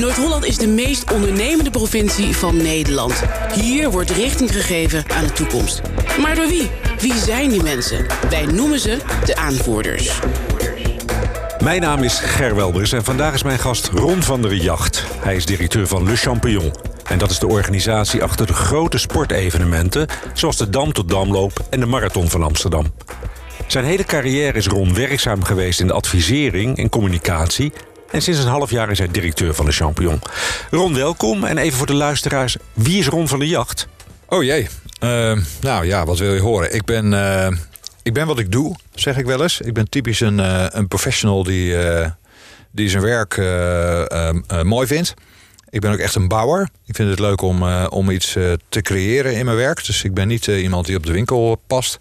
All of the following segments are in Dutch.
Noord-Holland is de meest ondernemende provincie van Nederland. Hier wordt richting gegeven aan de toekomst. Maar door wie? Wie zijn die mensen? Wij noemen ze de aanvoerders. Mijn naam is Ger Welbers en vandaag is mijn gast Ron van der Jacht. Hij is directeur van Le Champignon. En dat is de organisatie achter de grote sportevenementen... zoals de Dam tot Damloop en de Marathon van Amsterdam. Zijn hele carrière is Ron werkzaam geweest in de advisering en communicatie... en sinds een half jaar is hij directeur van Le Champignon. Ron, welkom. En even voor de luisteraars, wie is Ron van der Jacht? Oh jee. Uh, nou ja, wat wil je horen? Ik ben, uh, ik ben wat ik doe, zeg ik wel eens. Ik ben typisch een, uh, een professional die, die zijn werk mooi vindt. Ik ben ook echt een bouwer. Ik vind het leuk om, om iets te creëren in mijn werk. Dus ik ben niet iemand die op de winkel past.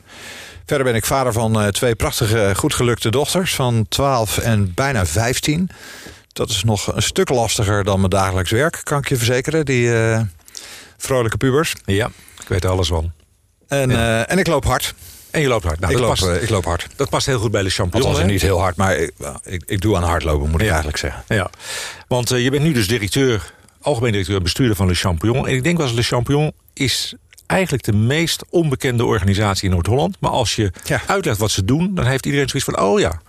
Verder ben ik vader van twee prachtige, goed gelukte dochters van 12 en bijna 15. Dat is nog een stuk lastiger dan mijn dagelijks werk, kan ik je verzekeren. Die vrolijke pubers. Ja, ik weet er alles van. En, uh, en ik loop hard. En je loopt hard. Nou, ik, dat loop, past, ik loop hard. Dat past heel goed bij de Champignon. Althans, niet heel hard, maar ik, ik, ik doe aan hardlopen, moet ik eigenlijk zeggen. Ja, want uh, je bent nu dus directeur, algemeen directeur bestuurder van Le Champignon. En ik denk wel eens Le Champignon is eigenlijk de meest onbekende organisatie in Noord-Holland. Maar als je Ja. uitlegt wat ze doen, dan heeft iedereen zoiets van, oh ja.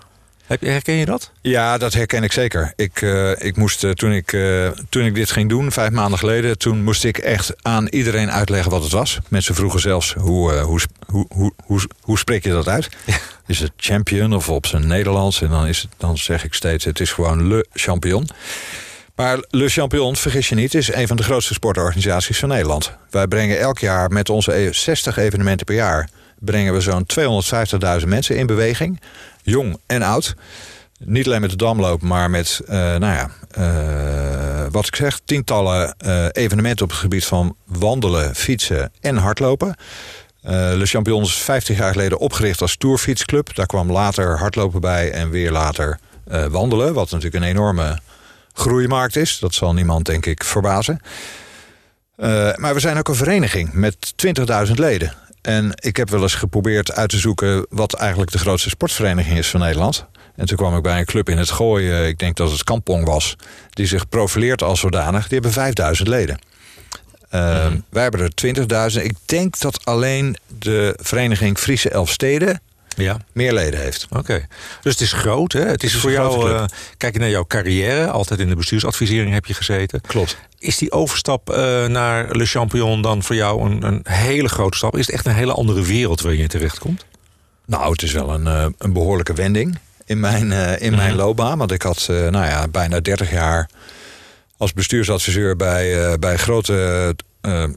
Herken je dat? Ja, dat herken ik zeker. Ik, uh, ik moest, uh, toen, ik, uh, toen ik dit ging doen, vijf maanden geleden... toen moest ik echt aan iedereen uitleggen wat het was. Mensen vroegen zelfs, hoe, hoe, hoe, hoe, hoe, hoe spreek je dat uit? Ja. Is het champion of op zijn Nederlands? En dan, is het, dan zeg ik steeds, het is gewoon Le Champion. Maar Le Champion, vergis je niet, is een van de grootste sportorganisaties van Nederland. Wij brengen elk jaar met onze 60 evenementen per jaar... brengen we zo'n 250.000 mensen in beweging jong en oud. Niet alleen met de damloop, maar met, uh, nou ja, uh, wat ik zeg, tientallen uh, evenementen op het gebied van wandelen, fietsen en hardlopen. Le Champion is 50 jaar geleden opgericht als tourfietsclub. Daar kwam later hardlopen bij en weer later wandelen. Wat natuurlijk een enorme groeimarkt is. Dat zal niemand, denk ik, verbazen. maar we zijn ook een vereniging met 20.000 leden. En ik heb wel eens geprobeerd uit te zoeken wat eigenlijk de grootste sportvereniging is van Nederland. En toen kwam ik bij een club in het gooien, ik denk dat het Kampong was, die zich profileert als zodanig. Die hebben 5000 leden. Uh, mm. Wij hebben er 20.000. Ik denk dat alleen de vereniging Friese Elfsteden ja. meer leden heeft. Oké, okay. dus het is groot. Hè? Het is, is voor jou, uh, kijk je naar jouw carrière, altijd in de bestuursadvisering heb je gezeten. Klopt. Is die overstap uh, naar Le Champion dan voor jou een, een, hele grote stap? Is het echt een hele andere wereld waar je terechtkomt? Nou, het is wel een, uh, een behoorlijke wending in mijn, in mijn mm. loopbaan. Want ik had nou ja, bijna 30 jaar als bestuursadviseur bij, bij grote,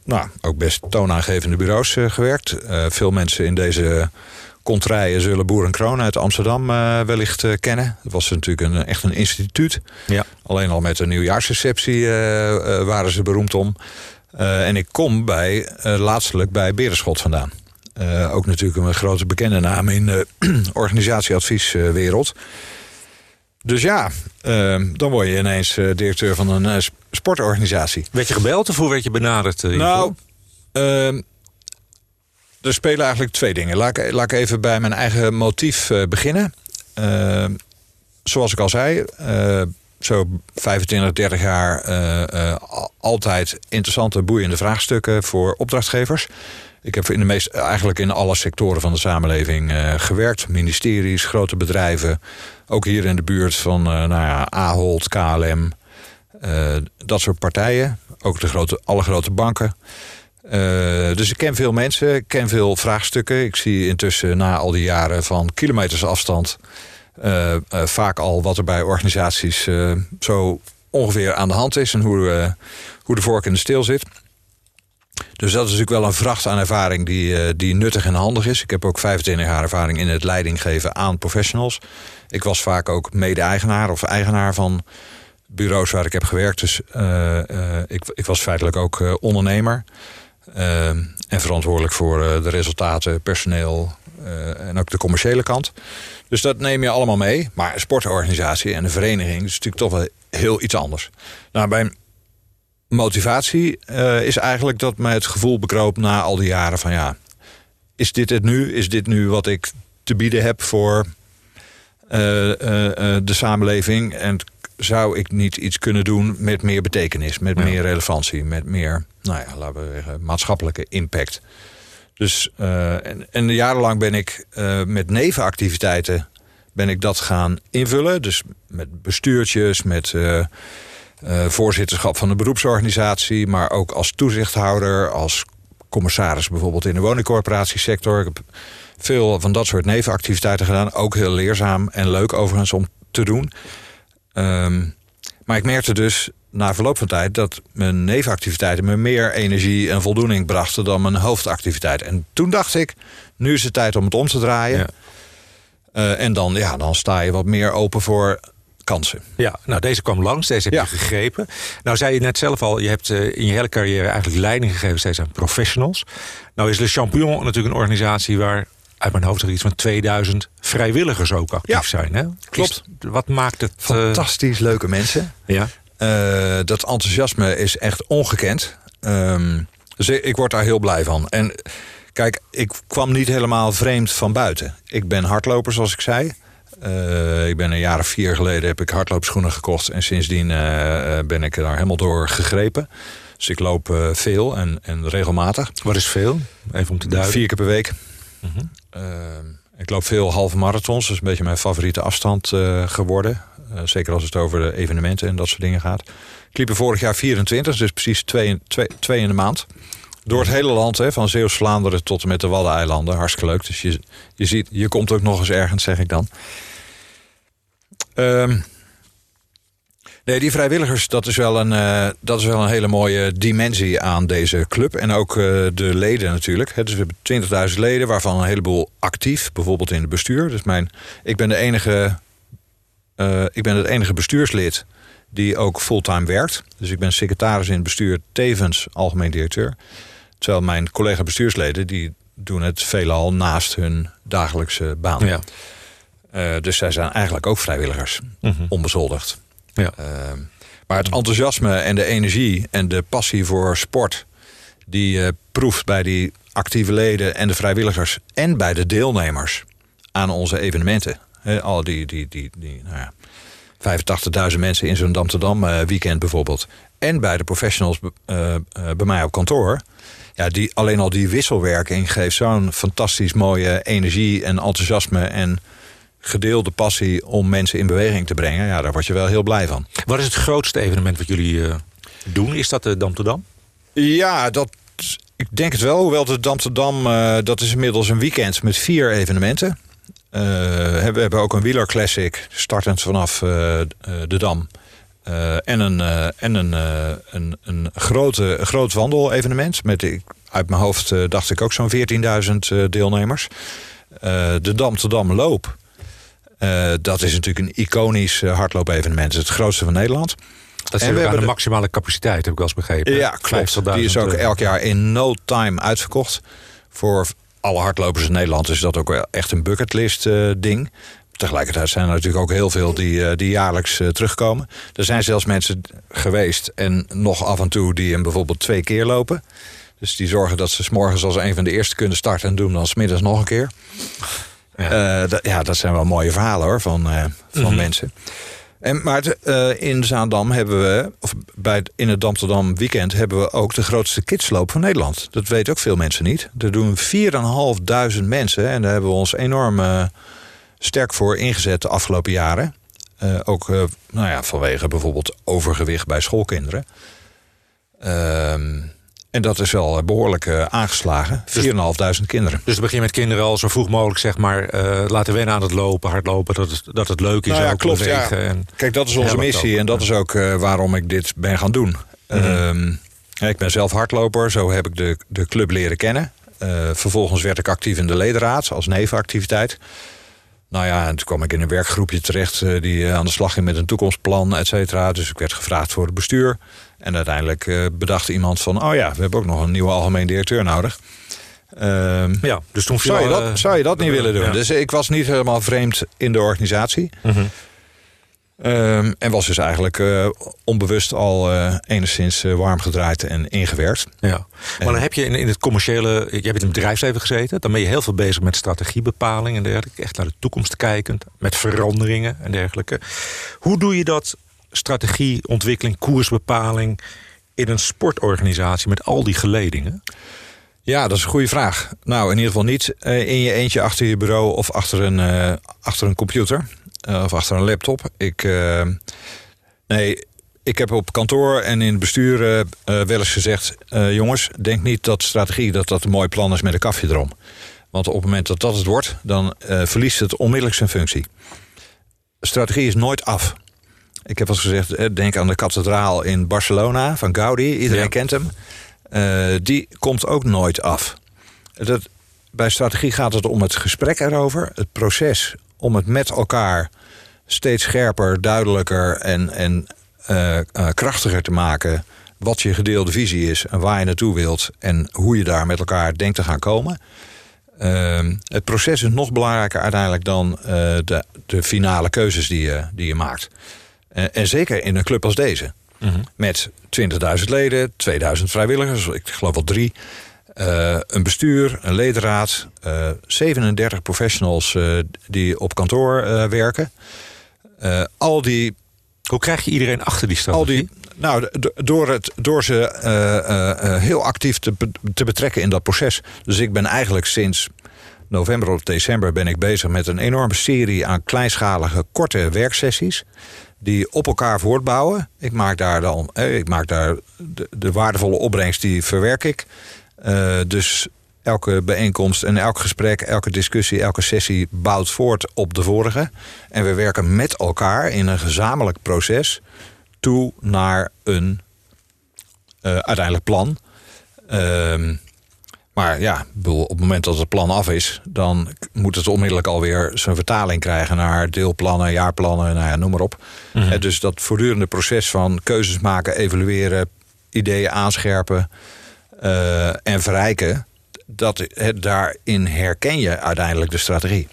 nou, ook best toonaangevende bureaus gewerkt. veel mensen in deze Contraien zullen Boer en Kroon uit Amsterdam uh, wellicht uh, kennen. Dat was natuurlijk een, echt een instituut. Ja. Alleen al met een nieuwjaarsreceptie uh, waren ze beroemd om. en ik kom bij, laatstelijk bij Berenschot vandaan. ook natuurlijk een grote bekende naam in de organisatieadvieswereld. Dus ja, dan word je ineens directeur van een sportorganisatie. Werd je gebeld of hoe werd je benaderd? nou, er spelen eigenlijk twee dingen. Laat ik, laat ik even bij mijn eigen motief uh, beginnen. Uh, zoals ik al zei, uh, zo 25, 30 jaar altijd interessante, boeiende vraagstukken voor opdrachtgevers. Ik heb in de meest, eigenlijk in alle sectoren van de samenleving gewerkt. Ministeries, grote bedrijven. Ook hier in de buurt van nou ja, Ahold, KLM. dat soort partijen. Ook de grote, alle grote banken. Uh, dus ik ken veel mensen, ik ken veel vraagstukken. Ik zie intussen na al die jaren van kilometers afstand... Uh, uh, vaak al wat er bij organisaties zo ongeveer aan de hand is... en hoe, hoe de vork in de steel zit. Dus dat is natuurlijk wel een vracht aan ervaring die, die nuttig en handig is. Ik heb ook 25 jaar ervaring in het leiding geven aan professionals. Ik was vaak ook mede-eigenaar of eigenaar van bureaus waar ik heb gewerkt. Dus ik, ik was feitelijk ook ondernemer... Uh, en verantwoordelijk voor uh, de resultaten, personeel uh, en ook de commerciële kant. Dus dat neem je allemaal mee. Maar een sportorganisatie en een vereniging is natuurlijk toch wel heel iets anders. Nou, mijn motivatie is eigenlijk dat mij het gevoel bekroop na al die jaren van ja, is dit het nu? Is dit nu wat ik te bieden heb voor de samenleving? En zou ik niet iets kunnen doen met meer betekenis, met meer relevantie, met meer, nou ja, laten we zeggen, maatschappelijke impact. Dus uh, en, en, jarenlang ben ik uh, met nevenactiviteiten ben ik dat gaan invullen. Dus met bestuurtjes, met uh, voorzitterschap van de beroepsorganisatie, maar ook als toezichthouder, als commissaris bijvoorbeeld in de woningcorporatiesector. Ik heb veel van dat soort nevenactiviteiten gedaan. Ook heel leerzaam en leuk overigens om te doen. Um, maar ik merkte dus na verloop van tijd dat mijn nevenactiviteiten me meer energie en voldoening brachten dan mijn hoofdactiviteit. En toen dacht ik, nu is het tijd om het om te draaien. Ja. Uh, en dan, ja, dan sta je wat meer open voor kansen. Ja, nou deze kwam langs, deze heb je gegrepen. Nou zei je net zelf al, je hebt uh, in je hele carrière eigenlijk leiding gegeven steeds aan professionals. Nou is Le Champion natuurlijk een organisatie waar uit mijn hoofd er iets van 2000 vrijwilligers ook actief ja, zijn. Hè? Klopt. wat maakt het... Eh, Fantastisch leuke mensen. Ja. Uh, dat enthousiasme is echt ongekend. Um, dus ik word daar heel blij van. En kijk, ik kwam niet helemaal vreemd van buiten. Ik ben hardloper, zoals ik zei. Uh, ik ben een jaar of vier geleden heb ik hardloopschoenen gekocht. En sindsdien ben ik daar helemaal door gegrepen. Dus ik loop veel en, en regelmatig. Wat is veel? Even om te duiden. Vier keer per week. Uh -huh. ik loop veel halve marathons. Dat is een beetje mijn favoriete afstand geworden. Uh, zeker als het over de evenementen en dat soort dingen gaat. Ik liep er vorig jaar 24, dus precies twee, twee, twee in de maand. Door het hele land, hè, van Zeeuws-Vlaanderen tot en met de Waddeneilanden. Hartstikke leuk. Dus je, je ziet, je komt ook nog eens ergens, zeg ik dan. Um, nee, die vrijwilligers, dat is, wel een, uh, dat is wel een hele mooie dimensie aan deze club. En ook uh, de leden natuurlijk. Dus we hebben 20.000 leden, waarvan een heleboel actief. Bijvoorbeeld in het bestuur. Dus mijn, ik ben de enige uh, ik ben het enige bestuurslid die ook fulltime werkt. Dus ik ben secretaris in het bestuur, tevens algemeen directeur. Terwijl mijn collega bestuursleden, die doen het veelal naast hun dagelijkse baan. Ja. Dus zij zijn eigenlijk ook vrijwilligers, mm -hmm. onbezoldigd. Ja. Uh, maar het enthousiasme en de energie en de passie voor sport... die uh, proeft bij die actieve leden en de vrijwilligers... en bij de deelnemers aan onze evenementen al die, die, die, die nou ja, 85.000 mensen in zo'n Amsterdam uh, weekend bijvoorbeeld. En bij de professionals uh, bij mij op kantoor. Ja, die, alleen al die wisselwerking geeft zo'n fantastisch mooie energie en enthousiasme en gedeelde passie om mensen in beweging te brengen. Ja, daar word je wel heel blij van. Wat is het grootste evenement wat jullie doen? Is dat de Dam to Dam? Ja, dat, ik denk het wel. Hoewel de Dam to Dam, dat is inmiddels een weekend met vier evenementen. Uh, we hebben ook een wieler classic, startend vanaf uh, de Dam. En een, en een, een, een, grote, groot wandelevenement. Met, uit mijn hoofd dacht ik ook zo'n 14.000 deelnemers. de Dam te Dam loop. Dat is natuurlijk een iconisch hardloopevenement. Het grootste van Nederland. Dat is en we hebben de maximale capaciteit, heb ik wel eens begrepen. Ja, klopt. Die is ook elk jaar in no time uitverkocht. Voor alle hardlopers in Nederland is dat ook wel echt een bucketlist uh, ding. Tegelijkertijd zijn er natuurlijk ook heel veel die, uh, die jaarlijks uh, terugkomen. Er zijn zelfs mensen geweest en nog af en toe die hem bijvoorbeeld twee keer lopen. Dus die zorgen dat ze s morgens als een van de eerste kunnen starten en doen dan smiddags nog een keer. Ja, ja dat zijn wel mooie verhalen hoor van, van mm -hmm. mensen. En, maar uh, in Zaandam hebben we, of bij het, in het Amsterdam weekend, hebben we ook de grootste kidsloop van Nederland. Dat weten ook veel mensen niet. Er doen 4.500 mensen en daar hebben we ons enorm uh, sterk voor ingezet de afgelopen jaren. Uh, ook nou ja, vanwege bijvoorbeeld overgewicht bij schoolkinderen. Ehm, en dat is wel behoorlijk uh, aangeslagen. 4.500 dus, kinderen. Dus begin met kinderen al zo vroeg mogelijk zeg maar, uh, laten wennen aan het lopen, hardlopen. Dat het, dat het leuk is. Nou ja, ook klopt. Ja. En Kijk, dat is onze missie. En dat is ook uh, waarom ik dit ben gaan doen. Mm -hmm. uh, ik ben zelf hardloper. Zo heb ik de, de club leren kennen. vervolgens werd ik actief in de ledenraad als nevenactiviteit. Nou ja, en toen kwam ik in een werkgroepje terecht... die aan de slag ging met een toekomstplan, et cetera. Dus ik werd gevraagd voor het bestuur. En uiteindelijk uh, bedacht iemand van... oh ja, we hebben ook nog een nieuwe algemeen directeur nodig. Um, ja, dus toen zou je dat, zou je dat niet willen doen? Ja. Dus ik was niet helemaal vreemd in de organisatie. Mm -hmm. Um, en was dus eigenlijk uh, onbewust al enigszins warm gedraaid en ingewerkt. Ja. Maar dan heb je in, in het commerciële... Je hebt in het bedrijfsleven gezeten. Dan ben je heel veel bezig met strategiebepaling en dergelijke. Echt naar de toekomst kijkend. Met veranderingen en dergelijke. Hoe doe je dat strategie, ontwikkeling, koersbepaling in een sportorganisatie met al die geledingen? Ja, dat is een goede vraag. Nou, in ieder geval niet uh, in je eentje achter je bureau of achter een, uh, achter een computer uh, of achter een laptop. Ik, nee, ik heb op kantoor en in het bestuur wel eens gezegd: jongens, denk niet dat strategie dat dat een mooi plan is met een kafje erom. Want op het moment dat dat het wordt, dan verliest het onmiddellijk zijn functie. Strategie is nooit af. Ik heb al gezegd, denk aan de kathedraal in Barcelona van Gaudi. Iedereen kent hem. Uh, die komt ook nooit af. Dat, bij strategie gaat het om het gesprek erover, het proces om het met elkaar steeds scherper, duidelijker en, en uh, uh, krachtiger te maken. Wat je gedeelde visie is en waar je naartoe wilt en hoe je daar met elkaar denkt te gaan komen. Ehm, het proces is nog belangrijker uiteindelijk dan de, de finale keuzes die je, die je maakt. en zeker in een club als deze. Met 20.000 leden, 2000 vrijwilligers, ik geloof wel drie. Uh, een bestuur, een ledenraad, uh, eh, 37 professionals uh, die op kantoor werken. al die. Hoe krijg je iedereen achter die strategie? Al die, nou, door, het, door ze heel actief te, te betrekken in dat proces. Dus ik ben eigenlijk sinds november of december ben ik bezig met een enorme serie aan kleinschalige korte werksessies die op elkaar voortbouwen. Ik maak daar dan ik maak daar de, de waardevolle opbrengst, die verwerk ik. Uh, dus elke bijeenkomst en elk gesprek, elke discussie, elke sessie bouwt voort op de vorige. En we werken met elkaar in een gezamenlijk proces toe naar een uh, uiteindelijk plan. Uh, maar ja, op het moment dat het plan af is, dan moet het onmiddellijk alweer zijn vertaling krijgen naar deelplannen, jaarplannen, nou ja, noem maar op. Mm Dus dat voortdurende proces van keuzes maken, evalueren, ideeën aanscherpen uh, en verrijken, dat, he, daarin herken je uiteindelijk de strategie.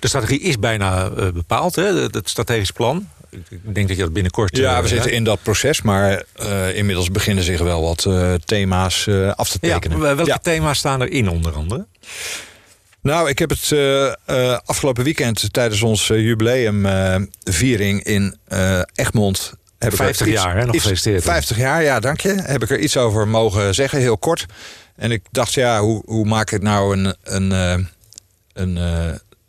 De strategie is bijna uh, bepaald, hè? het strategisch plan ik denk dat je dat binnenkort... Ja, we uh, zitten in dat proces, maar uh, inmiddels beginnen zich wel wat uh, thema's af te tekenen. Ja, welke ja. thema's staan er in onder andere? Nou, ik heb het afgelopen weekend tijdens onze jubileumviering in Egmond... Heb 50 iets, jaar, hè? Nog gefeliciteerd. 50 jaar, ja, dank je. Heb ik er iets over mogen zeggen, heel kort. En ik dacht, ja, hoe, hoe maak ik nou een, een, een,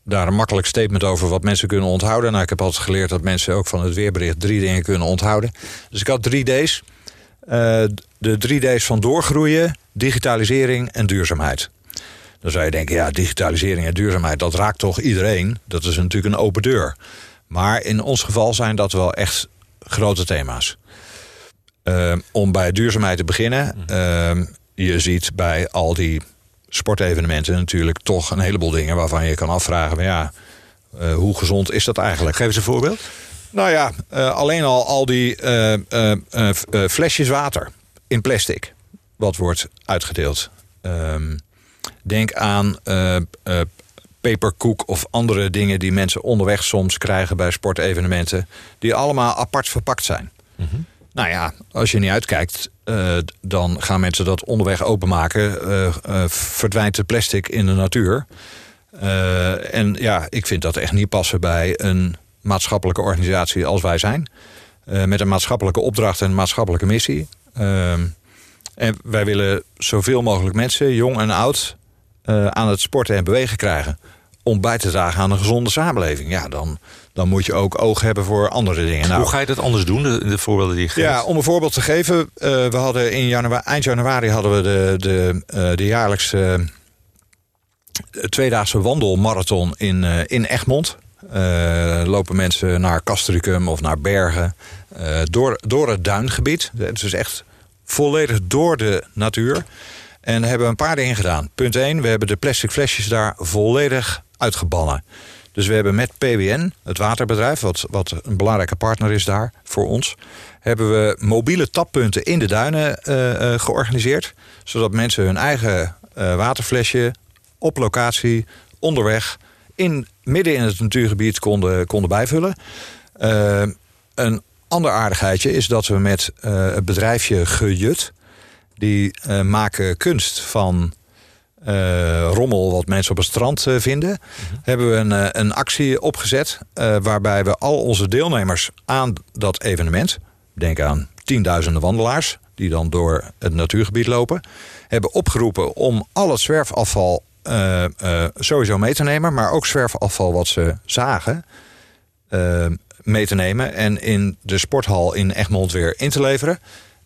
daar een makkelijk statement over wat mensen kunnen onthouden. Nou, ik heb altijd geleerd dat mensen ook van het weerbericht drie dingen kunnen onthouden. Dus ik had drie D's. Uh, de drie D's van doorgroeien, digitalisering en duurzaamheid. Dan zou je denken, ja, digitalisering en duurzaamheid, dat raakt toch iedereen? Dat is natuurlijk een open deur. Maar in ons geval zijn dat wel echt grote thema's. Uh, om bij duurzaamheid te beginnen. Uh, je ziet bij al die sportevenementen natuurlijk toch een heleboel dingen waarvan je kan afvragen: ja, uh, hoe gezond is dat eigenlijk? Geef eens een voorbeeld. Nou ja, uh, alleen al al die uh, flesjes water in plastic, wat wordt uitgedeeld. Um, denk aan peperkoek of andere dingen die mensen onderweg soms krijgen bij sportevenementen, die allemaal apart verpakt zijn. Mm -hmm. Nou ja, als je niet uitkijkt, uh, dan gaan mensen dat onderweg openmaken. Uh, uh, verdwijnt het plastic in de natuur. en ja, ik vind dat echt niet passen bij een maatschappelijke organisatie als wij zijn. met een maatschappelijke opdracht en een maatschappelijke missie. Ehm, en wij willen zoveel mogelijk mensen, jong en oud, aan het sporten en bewegen krijgen. Om bij te dragen aan een gezonde samenleving. Ja, dan dan moet je ook oog hebben voor andere dingen. Nou, Hoe ga je dat anders doen, de, de voorbeelden die je geeft? Ja, om een voorbeeld te geven. Uh, we hadden in januari, eind januari hadden we de, de, uh, de jaarlijkse uh, tweedaagse wandelmarathon in, in Egmond. lopen mensen naar Castricum of naar Bergen. door, door het duingebied. Het is echt volledig door de natuur. En hebben we een paar dingen gedaan. Punt 1, we hebben de plastic flesjes daar volledig uitgebannen. Dus we hebben met PWN, het waterbedrijf, wat, wat een belangrijke partner is daar voor ons, hebben we mobiele tappunten in de duinen uh, uh, georganiseerd. Zodat mensen hun eigen uh, waterflesje op locatie, onderweg, in, midden in het natuurgebied konden, konden bijvullen. een ander aardigheidje is dat we met het bedrijfje Gejut, die maken kunst van eh, rommel wat mensen op het strand eh, vinden, hebben we een, eh, een actie opgezet waarbij we al onze deelnemers aan dat evenement, denk aan tienduizenden wandelaars die dan door het natuurgebied lopen, hebben opgeroepen om al het zwerfafval sowieso mee te nemen, maar ook zwerfafval wat ze zagen mee te nemen en in de sporthal in Egmond weer in te leveren.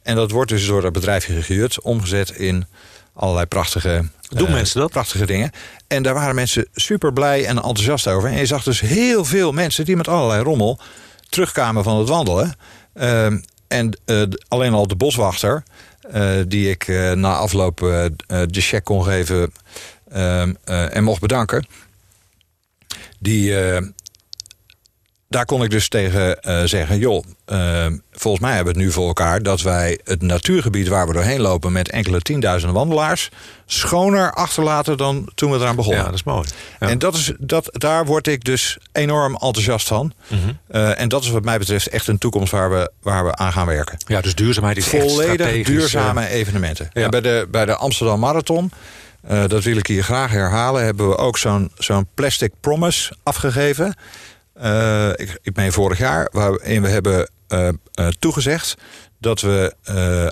En dat wordt dus door dat bedrijfje gehuurd, omgezet in allerlei prachtige, Doen eh, mensen dat? prachtige dingen. En daar waren mensen super blij en enthousiast over. En je zag dus heel veel mensen die met allerlei rommel terugkwamen van het wandelen. Ehm, en eh, alleen al de boswachter, eh, die ik na afloop de check kon geven ehm, eh, en mocht bedanken. Die, daar kon ik dus tegen eh, zeggen: joh, eh, volgens mij hebben we het nu voor elkaar dat wij het natuurgebied waar we doorheen lopen met enkele tienduizenden wandelaars schoner achterlaten dan toen we eraan begonnen. Ja, dat is mooi. Ja. En dat is, dat, daar word ik dus enorm enthousiast van. Mhm. Eh, en dat is wat mij betreft echt een toekomst waar we, waar we aan gaan werken. ja, dus duurzaamheid is Volledig duurzame eh, evenementen. ja. En bij, de, bij de Amsterdam Marathon, dat wil ik hier graag herhalen, hebben we ook zo'n zo'n plastic promise afgegeven. Eh, ik, ik meen vorig jaar, waarin we hebben eh, eh, toegezegd dat we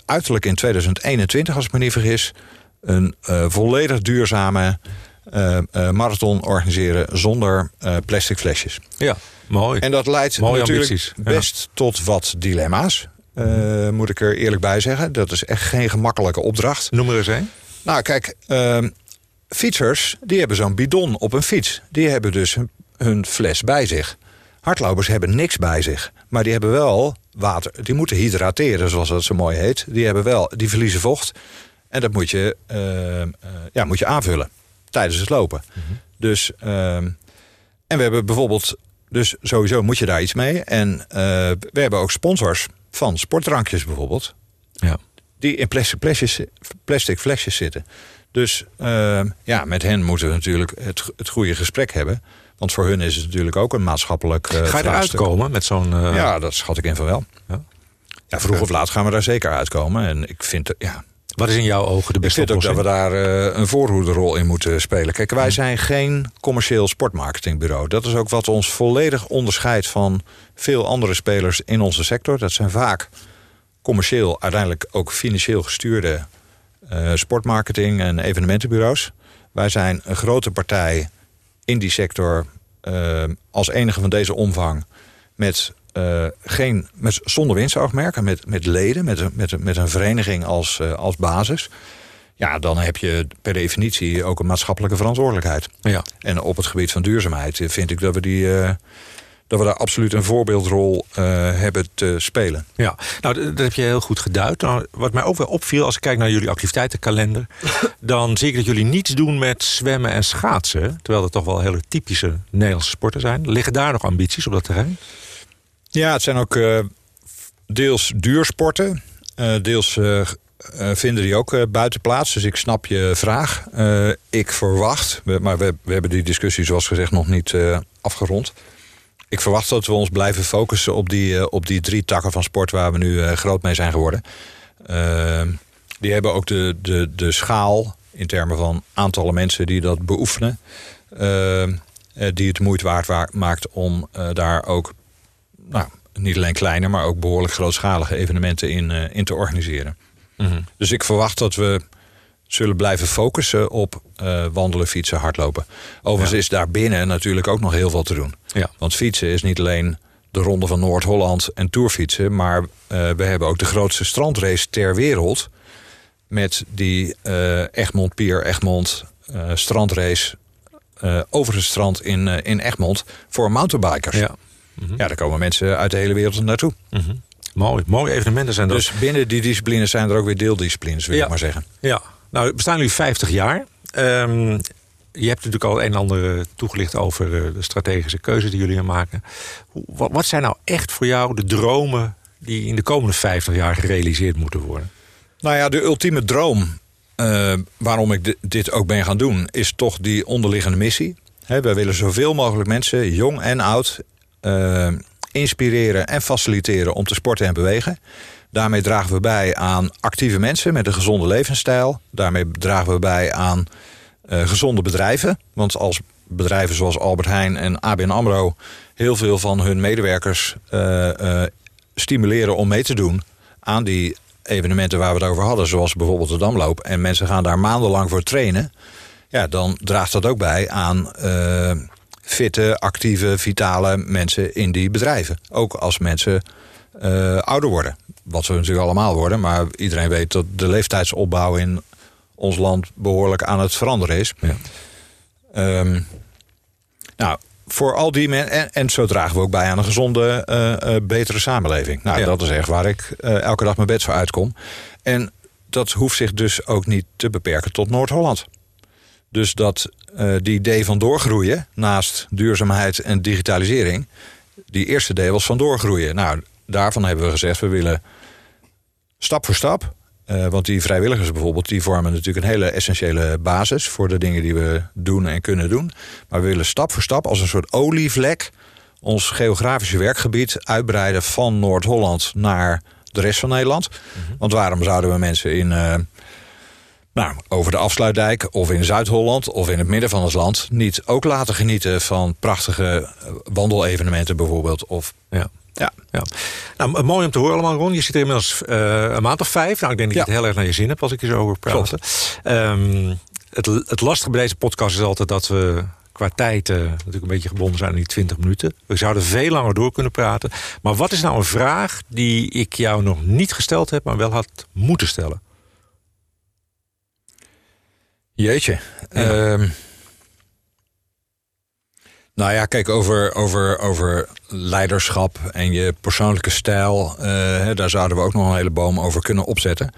uiterlijk in 2021, als ik me niet vergis, een volledig duurzame marathon organiseren zonder plastic flesjes. ja, mooi. En dat leidt natuurlijk ambities, ja. best tot wat dilemma's. moet ik er eerlijk bij zeggen. Dat is echt geen gemakkelijke opdracht. Noem er eens een. Nou, kijk, ehm, fietsers die hebben zo'n bidon op een fiets. Die hebben dus hun fles bij zich. Hardlopers hebben niks bij zich. Maar die hebben wel water. Die moeten hydrateren, zoals dat zo mooi heet. Die, hebben wel, die verliezen vocht. En dat moet je, ehm, eh, ja, moet je aanvullen tijdens het lopen. Dus, ehm, en we hebben bijvoorbeeld, dus sowieso moet je daar iets mee. En eh, we hebben ook sponsors van sportdrankjes bijvoorbeeld Ja. die in plastic flesjes, plastic flesjes zitten. Dus eh, ja, met hen moeten we natuurlijk het, het goede gesprek hebben. Want voor hun is het natuurlijk ook een maatschappelijk. eh, Ga je eruit komen met zo'n... eh, Ja, dat schat ik in van wel. Ja. Ja, vroeg of laat gaan we daar zeker uitkomen. En ik vind, ja, Wat is in jouw ogen de ik beste vind ook dat we oplossing? daar eh, een voorhoederrol in moeten spelen. Kijk, wij zijn geen commercieel sportmarketingbureau. Dat is ook wat ons volledig onderscheidt van veel andere spelers in onze sector. Dat zijn vaak commercieel, uiteindelijk ook financieel gestuurde sportmarketing en evenementenbureaus. Wij zijn een grote partij in die sector eh, als enige van deze omvang met, eh, geen, met zonder winstoogmerk, met, met leden, met, een- met, met een vereniging als, eh, als basis. Ja, dan heb je per definitie ook een maatschappelijke verantwoordelijkheid. Ja. En op het gebied van duurzaamheid vind ik dat we, die, dat we daar absoluut een voorbeeldrol eh, hebben te spelen. Ja, nou, dat heb je heel goed geduid. Nou, wat mij ook wel opviel als ik kijk naar jullie activiteitenkalender, dan zie ik dat jullie niets doen met zwemmen en schaatsen. Terwijl dat toch wel hele typische Nederlandse sporten zijn. Liggen daar nog ambities op dat terrein? Ja, het zijn ook eh, deels duursporten. Eh, deels vinden die ook eh, buiten plaats. Dus ik snap je vraag. Ik verwacht, we- maar we, we hebben die discussie zoals gezegd nog niet afgerond. Ik verwacht dat we ons blijven focussen op die, eh, op die drie takken van sport waar we nu eh, groot mee zijn geworden. Eh, die hebben ook de, de, de schaal in termen van aantallen mensen die dat beoefenen. eh, eh, die het moeite waard wa- maakt om daar ook nou, niet alleen kleine, maar ook behoorlijk grootschalige evenementen in, in te organiseren. Dus ik verwacht dat we zullen blijven focussen op eh, wandelen, fietsen, hardlopen. Overigens Ja. is daar binnen natuurlijk ook nog heel veel te doen. Ja. Want fietsen is niet alleen de Ronde van Noord-Holland en tourfietsen, maar eh, we hebben ook de grootste strandrace ter wereld. Met die eh, Egmond Pier, Egmond strandrace over het strand in, in Egmond voor mountainbikers. Ja. Ja, daar komen mensen uit de hele wereld naartoe. Mhm. Mooi. Mooie evenementen zijn dat. Dus binnen die disciplines zijn er ook weer deeldisciplines, wil Ja. ik maar zeggen. Ja, nou, we staan nu 50 jaar. Ehm, je hebt natuurlijk al een en ander eh, toegelicht over eh, de strategische keuzes die jullie maken. Wat, zijn nou echt voor jou de dromen die in de komende 50 jaar gerealiseerd moeten worden? Nou ja, de ultieme droom eh, waarom ik di- dit ook ben gaan doen, is toch die onderliggende missie. Hè, wij willen zoveel mogelijk mensen, jong en oud, inspireren en faciliteren om te sporten en bewegen. Daarmee dragen we bij aan actieve mensen met een gezonde levensstijl. Daarmee dragen we bij aan gezonde bedrijven. Want als bedrijven zoals Albert Heijn en ABN AMRO... heel veel van hun medewerkers stimuleren om mee te doen... aan die evenementen waar we het over hadden... zoals bijvoorbeeld de Damloop... en mensen gaan daar maandenlang voor trainen... ja, dan draagt dat ook bij aan fitte, actieve, vitale mensen in die bedrijven. Ook als mensen uh, ouder worden. Wat ze natuurlijk allemaal worden. Maar iedereen weet dat de leeftijdsopbouw in ons land behoorlijk aan het veranderen is. Ja. Um, nou, voor al die mensen. En, en, zo dragen we ook bij aan een gezonde, uh, uh, betere samenleving. Nou, dat is echt waar ik elke dag mijn bed voor uitkom. En dat hoeft zich dus ook niet te beperken tot Noord-Holland. Dus dat die idee van doorgroeien, naast duurzaamheid en digitalisering, die eerste idee was van doorgroeien. Nou, daarvan hebben we gezegd, we willen stap voor stap. Uh, want die vrijwilligers bijvoorbeeld, die vormen natuurlijk een hele essentiële basis voor de dingen die we doen en kunnen doen. Maar we willen stap voor stap als een soort olievlek ons geografische werkgebied uitbreiden van Noord-Holland naar de rest van Nederland. Mhm. Want waarom zouden we mensen in uh, nou, over de afsluitdijk of in Zuid-Holland of in het midden van het land niet ook laten genieten van prachtige wandelevenementen bijvoorbeeld. Of, ja. Ja. ja. Nou, mooi om te horen allemaal, Ron. Je zit er inmiddels uh, een maand of vijf. Nou, ik denk dat je het heel erg naar je zin hebt als ik je zo over praat. Um, het, het lastige bij deze podcast is altijd dat we qua tijd uh, natuurlijk een beetje gebonden zijn aan die 20 minuten. We zouden veel langer door kunnen praten. Maar wat is nou een vraag die ik jou nog niet gesteld heb, maar wel had moeten stellen? Jeetje. Ehm, nou ja, kijk, over, over, over leiderschap en je persoonlijke stijl... Uh, daar zouden we ook nog een hele boom over kunnen opzetten.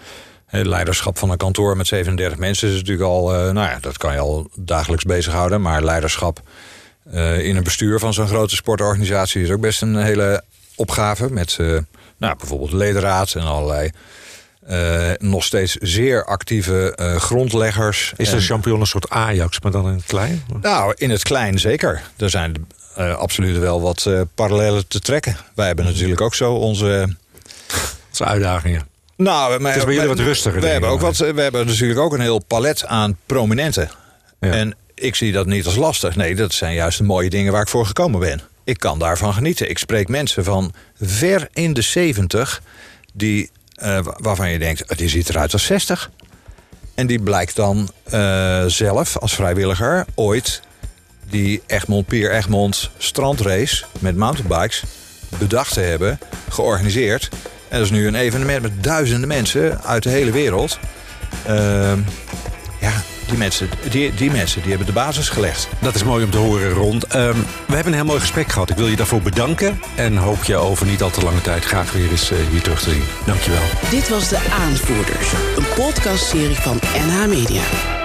Leiderschap van een kantoor met 37 mensen is natuurlijk al... Uh, nou ja, dat kan je al dagelijks bezighouden. Maar leiderschap uh, in een bestuur van zo'n grote sportorganisatie... is ook best een hele opgave met nou, bijvoorbeeld ledenraad en allerlei uh, nog steeds zeer actieve uh, grondleggers. Is de champignon een soort Ajax, maar dan in het klein? Nou, in het klein zeker. Er zijn uh, absoluut wel wat parallellen te trekken. Wij hebben natuurlijk ook zo onze... onze uitdagingen. Nou, het is bij jullie wat rustiger. We hebben, ook wat, we hebben natuurlijk ook een heel palet aan prominenten. Ja. En ik zie dat niet als lastig. Nee, dat zijn juist de mooie dingen waar ik voor gekomen ben. Ik kan daarvan genieten. Ik spreek mensen van ver in de zeventig... die uh, waarvan je denkt, die ziet eruit als 60. En die blijkt dan uh, zelf als vrijwilliger ooit die Egmond Pier Egmond strandrace met mountainbikes bedacht te hebben, georganiseerd. En dat is nu een evenement met duizenden mensen uit de hele wereld. Uh, ja, die mensen, die, die mensen die hebben de basis gelegd. Dat is mooi om te horen, Ron. Um, we hebben een heel mooi gesprek gehad. Ik wil je daarvoor bedanken. En hoop je over niet al te lange tijd graag weer eens uh, hier terug te zien. Dankjewel. Dit was De Aanvoerders. Een podcastserie van NH Media.